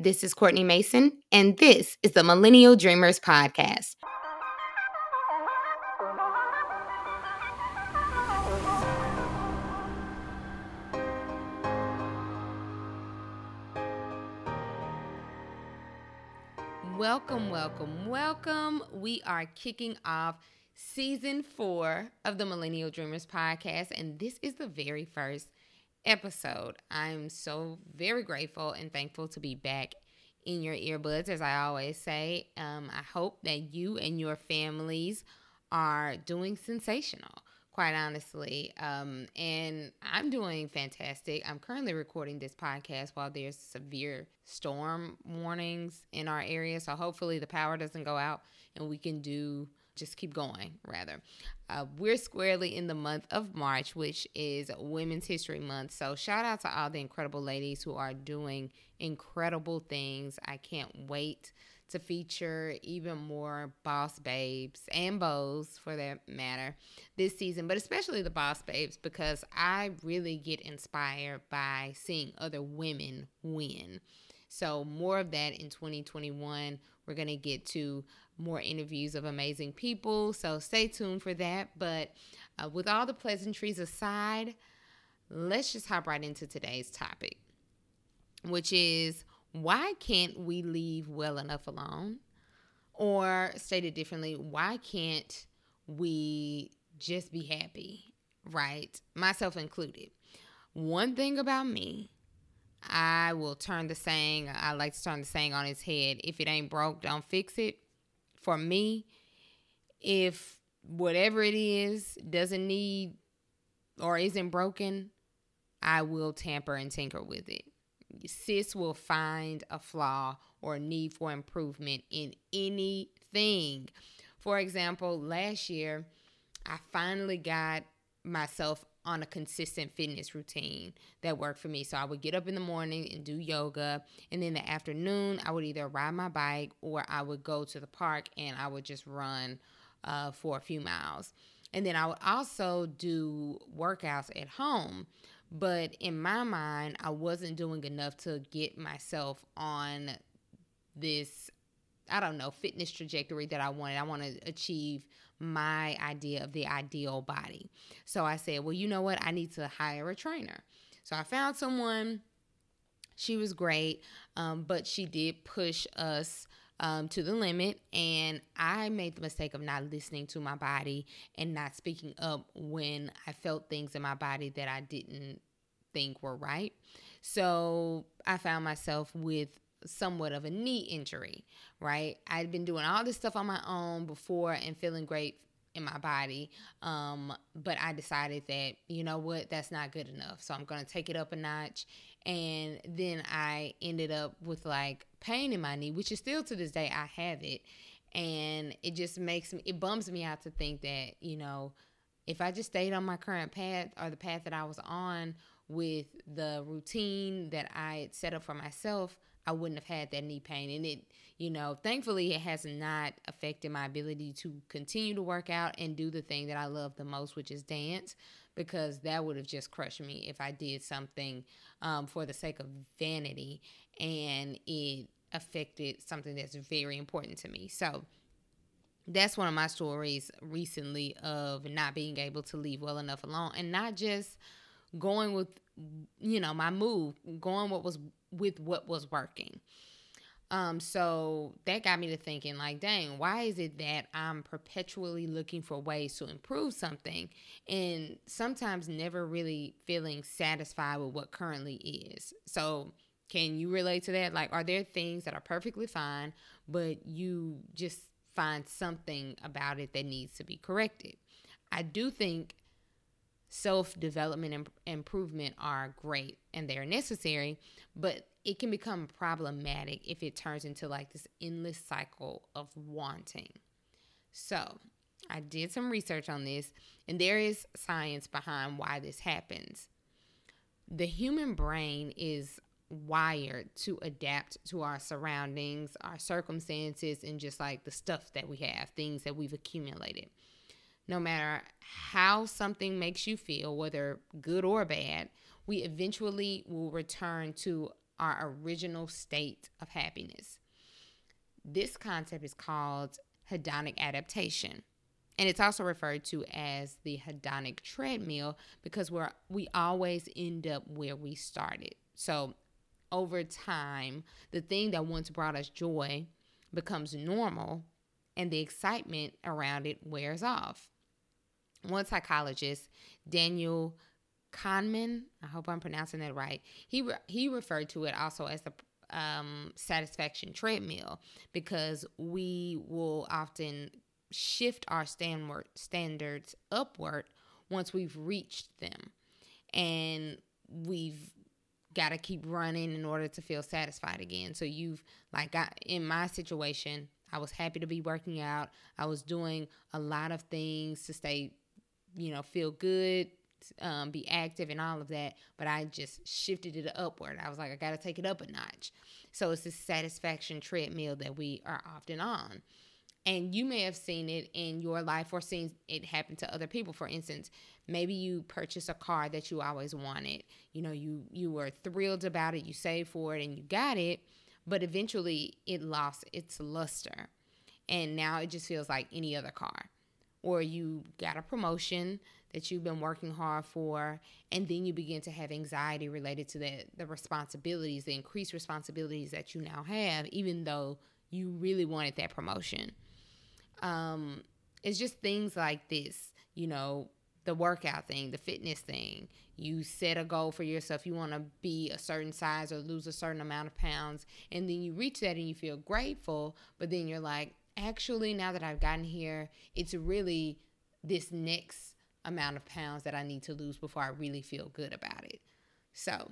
This is Courtney Mason, and this is the Millennial Dreamers Podcast. Welcome, welcome, welcome. We are kicking off season four of the Millennial Dreamers podcast, and this is the very first episode. I'm so very grateful and thankful to be back in your earbuds, as I always say. Um, I hope that you and your families are doing sensational, quite honestly. Um, and I'm doing fantastic. I'm currently recording this podcast while there's severe storm warnings in our area. So hopefully the power doesn't go out and we can do just keep going, rather. Uh, we're squarely in the month of March, which is Women's History Month. So, shout out to all the incredible ladies who are doing incredible things. I can't wait to feature even more boss babes and bows for that matter this season, but especially the boss babes because I really get inspired by seeing other women win. So, more of that in 2021. We're going to get to more interviews of amazing people. So stay tuned for that. But uh, with all the pleasantries aside, let's just hop right into today's topic, which is why can't we leave well enough alone? Or stated differently, why can't we just be happy, right? Myself included. One thing about me, I will turn the saying, I like to turn the saying on its head. If it ain't broke, don't fix it for me, if whatever it is doesn't need or isn't broken, I will tamper and tinker with it. Sis will find a flaw or a need for improvement in anything. For example, last year, I finally got myself on a consistent fitness routine that worked for me. So I would get up in the morning and do yoga. And then the afternoon, I would either ride my bike or I would go to the park and I would just run uh, for a few miles. And then I would also do workouts at home. But in my mind, I wasn't doing enough to get myself on this, I don't know, fitness trajectory that I wanted. I want to achieve my idea of the ideal body. So I said, well, you know what? I need to hire a trainer. So I found someone. She was great, um, but she did push us um, to the limit. And I made the mistake of not listening to my body and not speaking up when I felt things in my body that I didn't think were right. So I found myself with somewhat of a knee injury, right? I'd been doing all this stuff on my own before and feeling great in my body. Um, but I decided that, you know what, that's not good enough. So I'm going to take it up a notch. And then I ended up with like pain in my knee, which is still to this day, I have it. And it just makes me, it bums me out to think that, you know, if I just stayed on my current path or the path that I was on with the routine that I set up for myself, I wouldn't have had that knee pain. And it, you know, thankfully, it has not affected my ability to continue to work out and do the thing that I love the most, which is dance, because that would have just crushed me if I did something um, for the sake of vanity and it affected something that's very important to me. So, that's one of my stories recently of not being able to leave well enough alone and not just going with you know my move going what was with what was working. Um, so that got me to thinking, like, dang, why is it that I'm perpetually looking for ways to improve something and sometimes never really feeling satisfied with what currently is? So, can you relate to that? Like, are there things that are perfectly fine, but you just find something about it that needs to be corrected? I do think self development and improvement are great and they're necessary, but it can become problematic if it turns into like this endless cycle of wanting. So, I did some research on this, and there is science behind why this happens. The human brain is wired to adapt to our surroundings, our circumstances, and just like the stuff that we have, things that we've accumulated no matter how something makes you feel, whether good or bad, we eventually will return to our original state of happiness. This concept is called hedonic adaptation. And it's also referred to as the hedonic treadmill because we're we always end up where we started. So over time, the thing that once brought us joy becomes normal and the excitement around it wears off. One psychologist, Daniel Kahneman, I hope I'm pronouncing that right. He re- he referred to it also as the um, satisfaction treadmill because we will often shift our standard standards upward once we've reached them, and we've got to keep running in order to feel satisfied again. So you've like I, in my situation, I was happy to be working out. I was doing a lot of things to stay, you know, feel good, um, be active and all of that. But I just shifted it upward. I was like, I got to take it up a notch. So it's this satisfaction treadmill that we are often on. And you may have seen it in your life or seen it happen to other people. For instance, maybe you purchased a car that you always wanted. You know, you you were thrilled about it, you saved for it and you got it, but eventually it lost its luster. And now it just feels like any other car. Or you got a promotion that you've been working hard for and then you begin to have anxiety related to the the responsibilities the increased responsibilities that you now have even though you really wanted that promotion. Um it's just things like this you know the workout thing the fitness thing. You set a goal for yourself. You want to be a certain size or lose a certain amount of pounds and then you reach that and you feel grateful but then you're like actually now that i've gotten here it's really this next amount of pounds that I need to lose before I really feel good about it. So,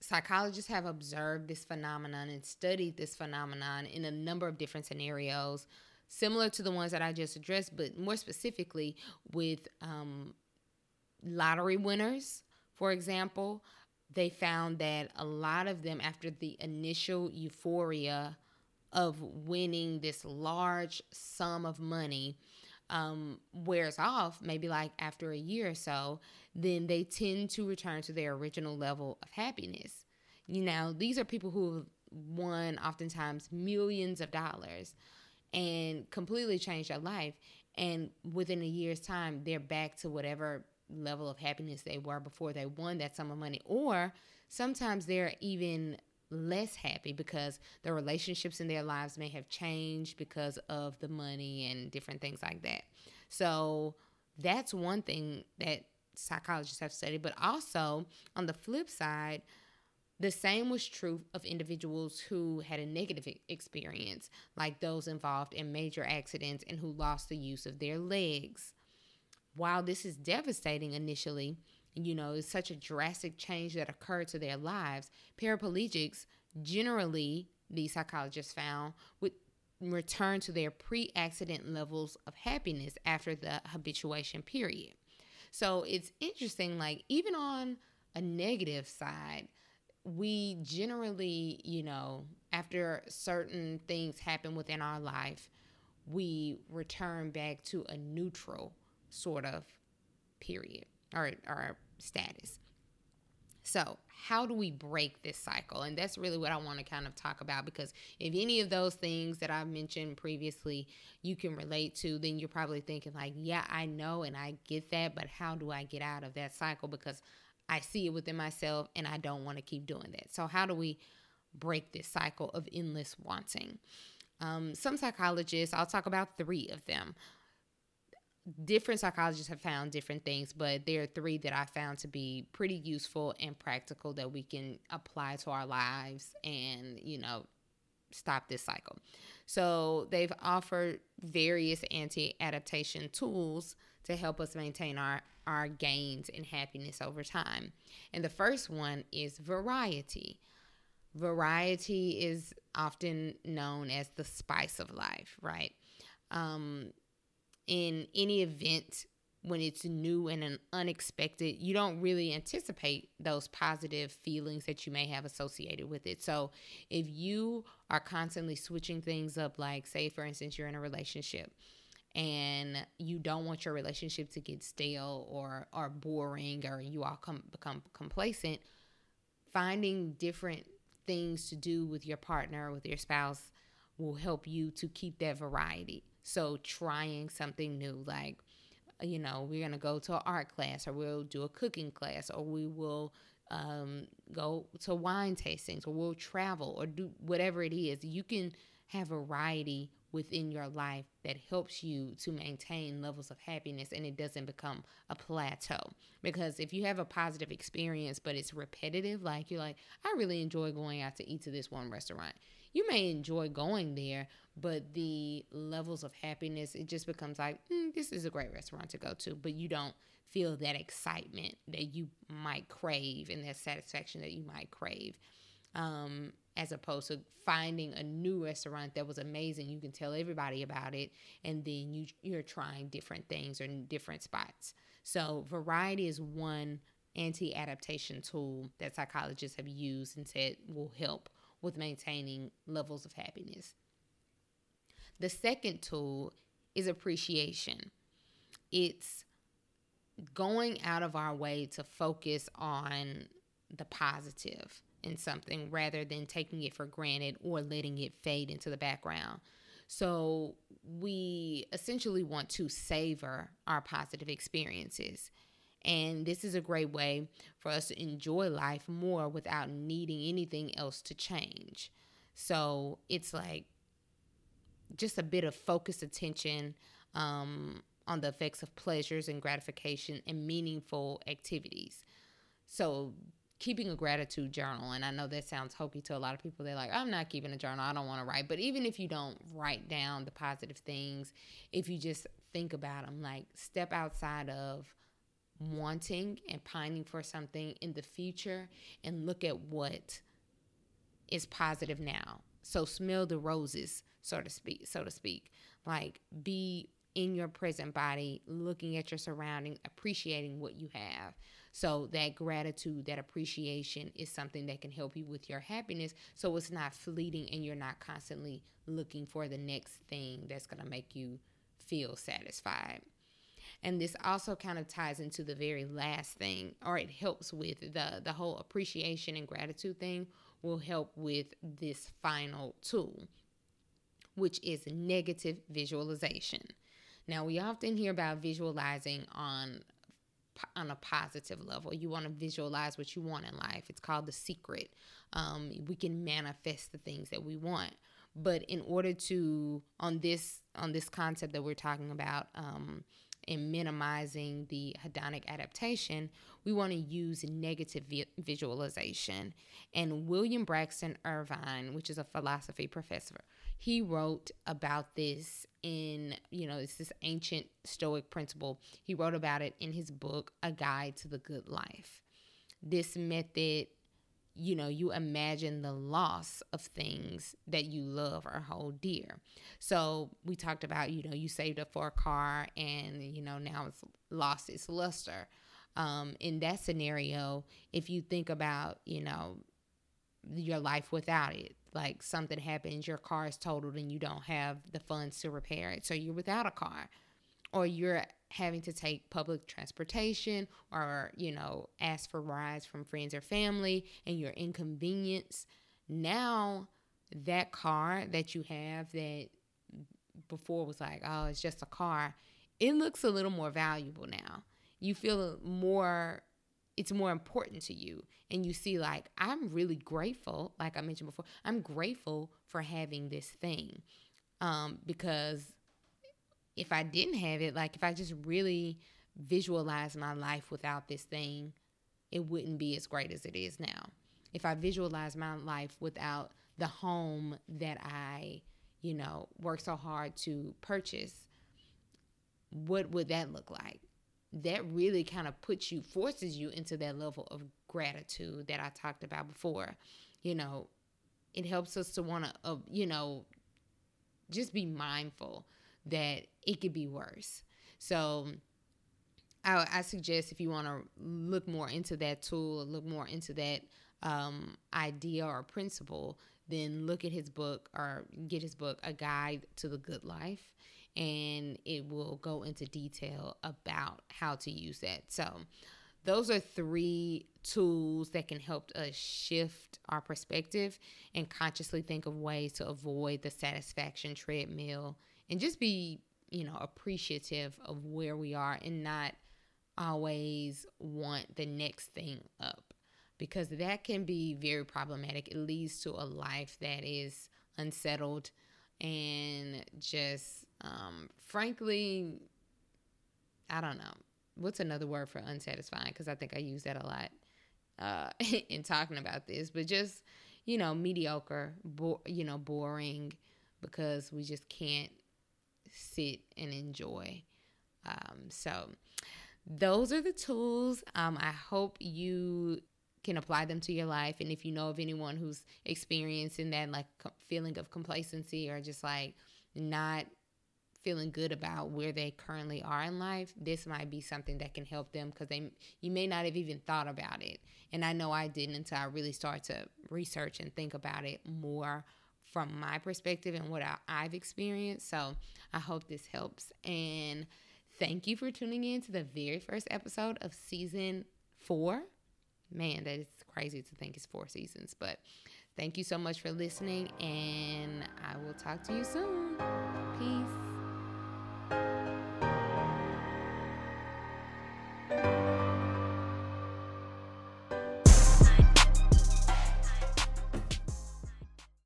psychologists have observed this phenomenon and studied this phenomenon in a number of different scenarios, similar to the ones that I just addressed, but more specifically with um, lottery winners, for example. They found that a lot of them, after the initial euphoria of winning this large sum of money, um, wears off, maybe like after a year or so, then they tend to return to their original level of happiness. You know, these are people who have won oftentimes millions of dollars and completely changed their life. And within a year's time, they're back to whatever level of happiness they were before they won that sum of money. Or sometimes they're even less happy because the relationships in their lives may have changed because of the money and different things like that. So that's one thing that psychologists have studied. But also, on the flip side, the same was true of individuals who had a negative experience, like those involved in major accidents and who lost the use of their legs. While this is devastating initially, you know, it's such a drastic change that occurred to their lives. Paraplegics generally, the psychologists found, would return to their pre accident levels of happiness after the habituation period. So it's interesting, like, even on a negative side, we generally, you know, after certain things happen within our life, we return back to a neutral sort of period or, or status. So, how do we break this cycle? And that's really what I want to kind of talk about because if any of those things that I've mentioned previously you can relate to, then you're probably thinking, like, yeah, I know and I get that, but how do I get out of that cycle? Because I see it within myself and I don't want to keep doing that. So, how do we break this cycle of endless wanting? Um, some psychologists, I'll talk about three of them different psychologists have found different things, but there are three that I found to be pretty useful and practical that we can apply to our lives and, you know, stop this cycle. So they've offered various anti adaptation tools to help us maintain our, our gains and happiness over time. And the first one is variety. Variety is often known as the spice of life, right? Um, in any event when it's new and an unexpected, you don't really anticipate those positive feelings that you may have associated with it. So, if you are constantly switching things up, like, say, for instance, you're in a relationship and you don't want your relationship to get stale or, or boring or you all come, become complacent, finding different things to do with your partner, with your spouse, will help you to keep that variety. So, trying something new, like, you know, we're going to go to an art class, or we'll do a cooking class, or we will um, go to wine tastings, or we'll travel, or do whatever it is. You can have variety within your life that helps you to maintain levels of happiness and it doesn't become a plateau. Because if you have a positive experience but it's repetitive, like you're like, I really enjoy going out to eat to this one restaurant. You may enjoy going there, but the levels of happiness, it just becomes like, mm, this is a great restaurant to go to, but you don't feel that excitement that you might crave and that satisfaction that you might crave. Um, as opposed to finding a new restaurant that was amazing. You can tell everybody about it, and then you you're trying different things or different spots. So variety is one anti-adaptation tool that psychologists have used and said will help with maintaining levels of happiness. The second tool is appreciation. It's going out of our way to focus on the positive in something rather than taking it for granted or letting it fade into the background. So, we essentially want to savor our positive experiences. And this is a great way for us to enjoy life more without needing anything else to change. So, it's like just a bit of focused attention um, on the effects of pleasures and gratification and meaningful activities. So, keeping a gratitude journal and i know that sounds hokey to a lot of people they're like i'm not keeping a journal i don't want to write but even if you don't write down the positive things if you just think about them like step outside of wanting and pining for something in the future and look at what is positive now so smell the roses so to speak so to speak like be in your present body looking at your surrounding appreciating what you have so that gratitude, that appreciation is something that can help you with your happiness. So it's not fleeting and you're not constantly looking for the next thing that's going to make you feel satisfied. And this also kind of ties into the very last thing, or it helps with the, the whole appreciation and gratitude thing, will help with this final tool, which is negative visualization. Now, we often hear about visualizing on on a positive level. You want to visualize what you want in life. It's called the secret. Um, we can manifest the things that we want. But in order to on this on this concept that we're talking about um, in minimizing the hedonic adaptation, we want to use negative vi- visualization. And William Braxton Irvine, which is a philosophy professor, he wrote about this in, you know, it's this ancient Stoic principle. He wrote about it in his book, A Guide to the Good Life. This method, you know, you imagine the loss of things that you love or hold dear. So we talked about, you know, you saved up for a car and, you know, now it's lost its luster. Um, in that scenario, if you think about, you know, your life without it, like something happens, your car is totaled and you don't have the funds to repair it. So you're without a car. Or you're having to take public transportation or, you know, ask for rides from friends or family and you're inconvenienced. Now that car that you have that before was like, oh, it's just a car, it looks a little more valuable now. You feel more it's more important to you and you see like i'm really grateful like i mentioned before i'm grateful for having this thing um, because if i didn't have it like if i just really visualize my life without this thing it wouldn't be as great as it is now if i visualize my life without the home that i you know work so hard to purchase what would that look like that really kind of puts you, forces you into that level of gratitude that I talked about before. You know, it helps us to want to, uh, you know, just be mindful that it could be worse. So, I, I suggest if you want to look more into that tool, look more into that um, idea or principle, then look at his book or get his book, A Guide to the Good Life and it will go into detail about how to use that. So, those are three tools that can help us shift our perspective and consciously think of ways to avoid the satisfaction treadmill and just be, you know, appreciative of where we are and not always want the next thing up because that can be very problematic. It leads to a life that is unsettled and just, um, frankly, I don't know. What's another word for unsatisfying? Because I think I use that a lot uh, in talking about this, but just, you know, mediocre, bo- you know, boring because we just can't sit and enjoy. Um, so, those are the tools. Um, I hope you can apply them to your life. And if you know of anyone who's experiencing that like feeling of complacency or just like not feeling good about where they currently are in life, this might be something that can help them because they you may not have even thought about it. And I know I didn't until I really started to research and think about it more from my perspective and what I, I've experienced. So I hope this helps. And thank you for tuning in to the very first episode of season four man, that is crazy to think it's four seasons. But thank you so much for listening, and I will talk to you soon. Peace.